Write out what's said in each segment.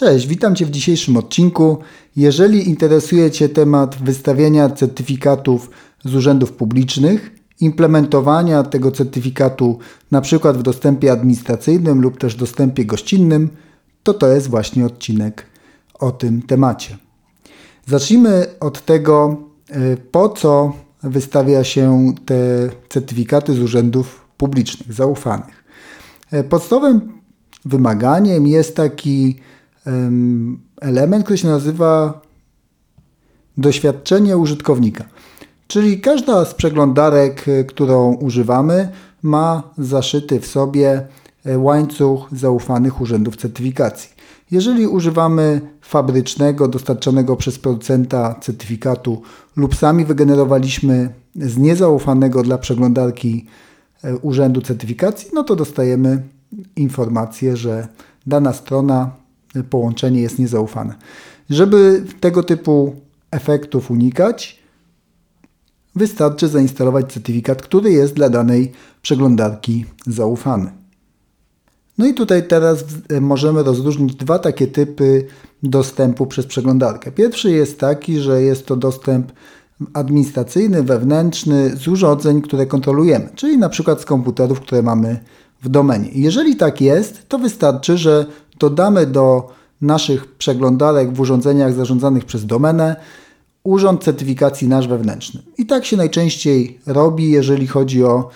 Cześć, witam Cię w dzisiejszym odcinku. Jeżeli interesuje Cię temat wystawiania certyfikatów z urzędów publicznych, implementowania tego certyfikatu przykład w dostępie administracyjnym lub też dostępie gościnnym, to to jest właśnie odcinek o tym temacie. Zacznijmy od tego, y, po co wystawia się te certyfikaty z urzędów publicznych, zaufanych. Y, podstawowym wymaganiem jest taki element, który się nazywa doświadczenie użytkownika. Czyli każda z przeglądarek, y, którą używamy, ma zaszyty w sobie e, łańcuch zaufanych urzędów certyfikacji. Jeżeli używamy fabrycznego, dostarczonego przez producenta certyfikatu lub sami wygenerowaliśmy z niezaufanego dla przeglądarki e, urzędu certyfikacji, no to dostajemy informację, że dana strona połączenie jest niezaufane. Żeby tego typu efektów unikać, wystarczy zainstalować certyfikat, który jest dla danej przeglądarki zaufany. No i tutaj teraz możemy rozróżnić dwa takie typy dostępu przez przeglądarkę. Pierwszy jest taki, że jest to dostęp administracyjny, wewnętrzny z urządzeń, które kontrolujemy, czyli na przykład z komputerów, które mamy w domenie. Jeżeli tak jest, to wystarczy, że dodamy do naszych przeglądarek w urządzeniach zarządzanych przez domenę urząd certyfikacji nasz wewnętrzny. I tak się najczęściej robi, jeżeli chodzi o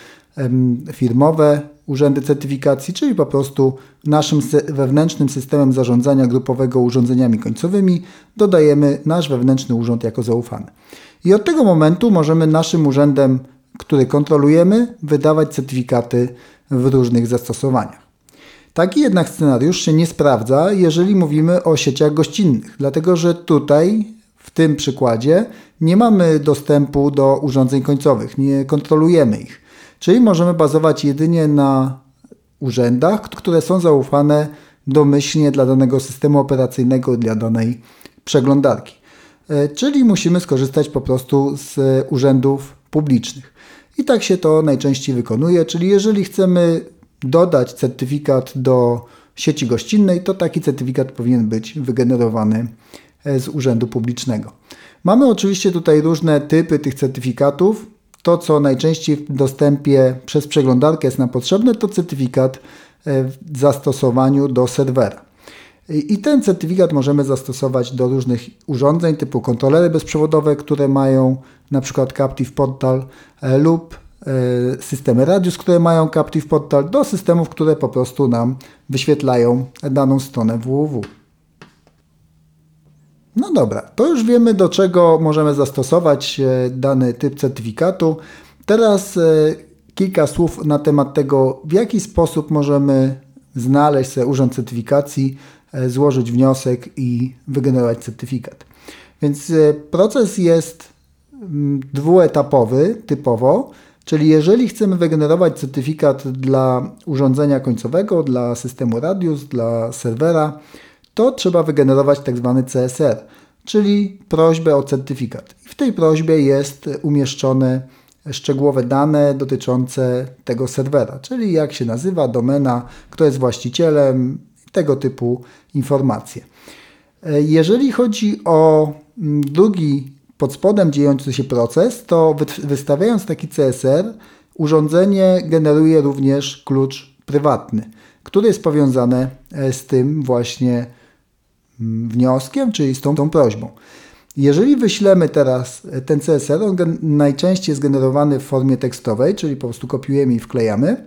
firmowe urzędy certyfikacji, czyli po prostu naszym wewnętrznym systemem zarządzania grupowego urządzeniami końcowymi dodajemy nasz wewnętrzny urząd jako zaufany. I od tego momentu możemy naszym urzędem, który kontrolujemy, wydawać certyfikaty w różnych zastosowaniach. Taki jednak scenariusz się nie sprawdza, jeżeli mówimy o sieciach gościnnych, dlatego że tutaj w tym przykładzie nie mamy dostępu do urządzeń końcowych, nie kontrolujemy ich. Czyli możemy bazować jedynie na urzędach, które są zaufane domyślnie dla danego systemu operacyjnego, dla danej przeglądarki. E, czyli musimy skorzystać po prostu z urzędów publicznych. I tak się to najczęściej wykonuje, czyli jeżeli chcemy dodać certyfikat do sieci gościnnej, to taki certyfikat powinien być wygenerowany e, z urzędu publicznego. Mamy oczywiście tutaj różne typy tych certyfikatów. To, co najczęściej w dostępie przez przeglądarkę jest nam potrzebne, to certyfikat e, w zastosowaniu do serwera. I ten certyfikat możemy zastosować do różnych urządzeń typu kontrolery bezprzewodowe, które mają na przykład Captive Portal e, lub systemy Radius, które mają Captive Portal, do systemów, które po prostu nam wyświetlają daną stronę www. No dobra, to już wiemy do czego możemy zastosować e, dany typ certyfikatu. Teraz e, kilka słów na temat tego, w jaki sposób możemy znaleźć sobie urząd certyfikacji, złożyć wniosek i wygenerować certyfikat. Więc proces jest mm, dwuetapowy typowo. Czyli jeżeli chcemy wygenerować certyfikat dla urządzenia końcowego, dla systemu Radius, dla serwera, to trzeba wygenerować tak zwany CSR, czyli prośbę o certyfikat. I w tej prośbie jest umieszczone szczegółowe dane dotyczące tego serwera, czyli jak się nazywa, domena, kto jest właścicielem, tego typu informacje. Jeżeli chodzi o drugi pod spodem dziejący się proces, to wystawiając taki CSR, urządzenie generuje również klucz prywatny, który jest powiązany e, z tym właśnie mm, wnioskiem, czyli z tą, tą prośbą. Jeżeli wyślemy teraz e, ten CSR, on najczęściej jest generowany w formie tekstowej, czyli po prostu kopiujemy i wklejamy,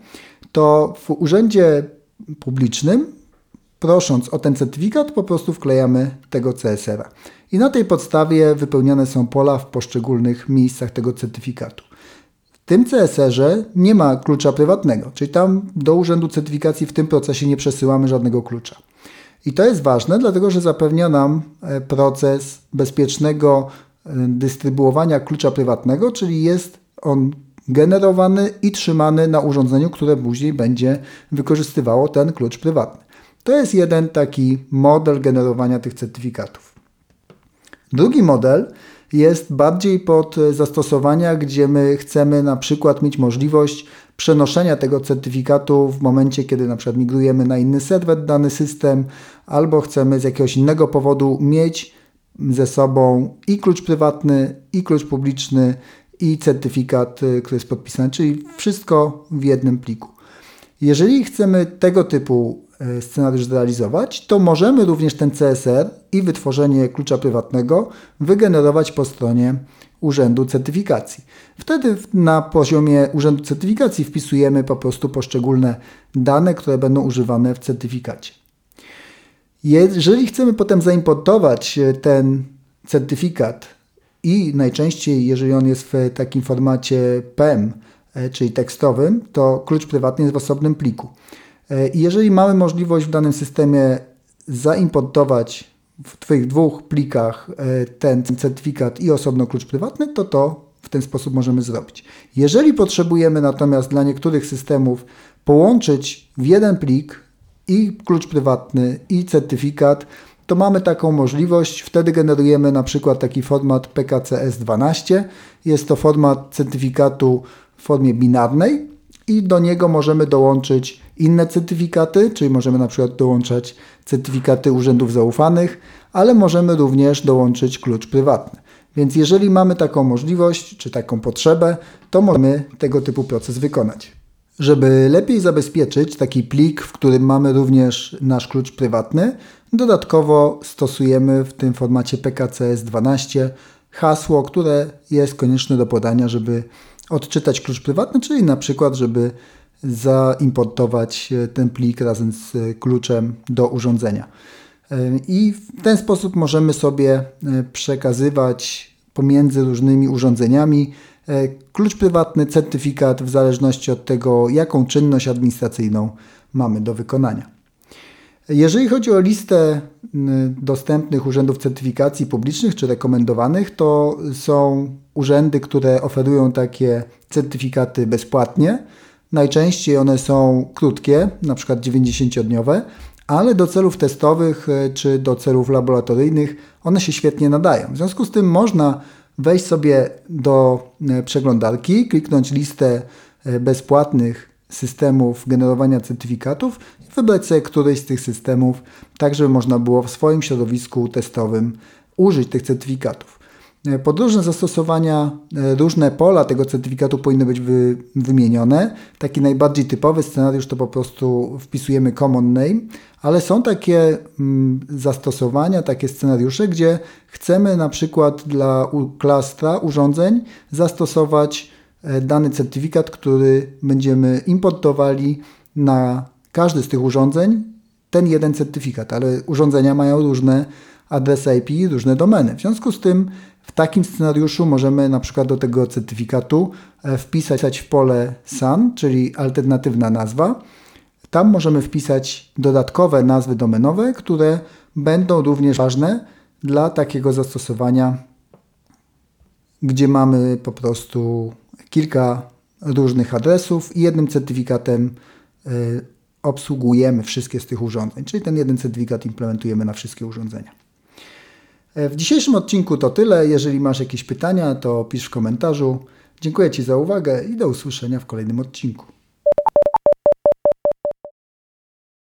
to w urzędzie publicznym, prosząc o ten certyfikat, po prostu wklejamy tego CSR-a i na tej podstawie wypełniane są pola w poszczególnych miejscach tego certyfikatu. W tym CSR-ze nie ma klucza prywatnego, czyli tam do Urzędu Certyfikacji w tym procesie nie przesyłamy żadnego klucza. I to jest ważne, dlatego że zapewnia nam e, proces bezpiecznego e, dystrybuowania klucza prywatnego, czyli jest on generowany i trzymany na urządzeniu, które później będzie wykorzystywało ten klucz prywatny. To jest jeden taki model generowania tych certyfikatów. Drugi model jest bardziej pod zastosowania, gdzie my chcemy na przykład mieć możliwość przenoszenia tego certyfikatu w momencie, kiedy na przykład migrujemy na inny serwer dany system, albo chcemy z jakiegoś innego powodu mieć ze sobą i klucz prywatny, i klucz publiczny, i certyfikat, y, który jest podpisany, czyli wszystko w jednym pliku. Jeżeli chcemy tego typu scenariusz zrealizować, to możemy również ten CSR i wytworzenie klucza prywatnego wygenerować po stronie Urzędu Certyfikacji. Wtedy na poziomie Urzędu Certyfikacji wpisujemy po prostu poszczególne dane, które będą używane w certyfikacie. Jeżeli chcemy potem zaimportować e, ten certyfikat i najczęściej, jeżeli on jest w takim formacie PEM, e, czyli tekstowym, to klucz prywatny jest w osobnym pliku. E, I jeżeli mamy możliwość w danym systemie zaimportować w Twoich dwóch plikach ten certyfikat i osobno klucz prywatny, to to w ten sposób możemy zrobić. Jeżeli potrzebujemy natomiast dla niektórych systemów połączyć w jeden plik i klucz prywatny, i certyfikat, to mamy taką możliwość. Wtedy generujemy na przykład taki format PKCS12. Jest to format certyfikatu w formie binarnej i do niego możemy dołączyć inne certyfikaty, czyli możemy na przykład dołączać certyfikaty urzędów zaufanych, ale możemy również dołączyć klucz prywatny. Więc jeżeli mamy taką możliwość czy taką potrzebę, to możemy tego typu proces wykonać. Żeby lepiej zabezpieczyć taki plik, w którym mamy również nasz klucz prywatny, dodatkowo stosujemy w tym formacie PKCS12 hasło, które jest konieczne do podania, żeby odczytać klucz prywatny, czyli na przykład, żeby zaimportować ten plik razem z kluczem do urządzenia. I w ten sposób możemy sobie przekazywać pomiędzy różnymi urządzeniami E, klucz prywatny, certyfikat w zależności od tego, jaką czynność administracyjną mamy do wykonania. Jeżeli chodzi o listę dostępnych urzędów certyfikacji publicznych czy rekomendowanych, to są urzędy, które oferują takie certyfikaty bezpłatnie. Najczęściej one są krótkie, na przykład 90-dniowe, ale do celów testowych e, czy do celów laboratoryjnych one się świetnie nadają. W związku z tym można wejść sobie do e, przeglądarki, kliknąć listę e, bezpłatnych systemów generowania certyfikatów i wybrać sobie któryś z tych systemów, tak żeby można było w swoim środowisku testowym użyć tych certyfikatów. E, Podróżne zastosowania, różne pola tego certyfikatu powinny być wy, wymienione. Taki najbardziej typowy scenariusz to po prostu wpisujemy common name, ale są takie mm, zastosowania, takie scenariusze, gdzie chcemy na przykład dla klastra urządzeń zastosować e, dany certyfikat, który będziemy importowali na każdy z tych urządzeń, ten jeden certyfikat, ale urządzenia mają różne adresy IP, różne domeny. W związku z tym w takim scenariuszu możemy na przykład do tego certyfikatu e, wpisać w pole SAN, czyli alternatywna nazwa, tam możemy wpisać dodatkowe nazwy domenowe, które będą również ważne dla takiego zastosowania, gdzie mamy po prostu kilka różnych adresów i jednym certyfikatem y, obsługujemy wszystkie z tych urządzeń, czyli ten jeden certyfikat implementujemy na wszystkie urządzenia. E, w dzisiejszym odcinku to tyle. Jeżeli masz jakieś pytania, to pisz w komentarzu. Dziękuję Ci za uwagę i do usłyszenia w kolejnym odcinku.